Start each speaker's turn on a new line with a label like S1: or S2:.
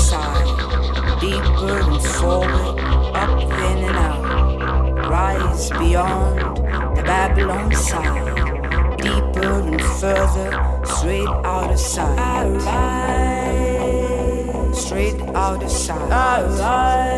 S1: side, deeper and forward, up, in and out. Rise beyond the Babylon side, deeper and further, straight out of sight. Straight out of sight.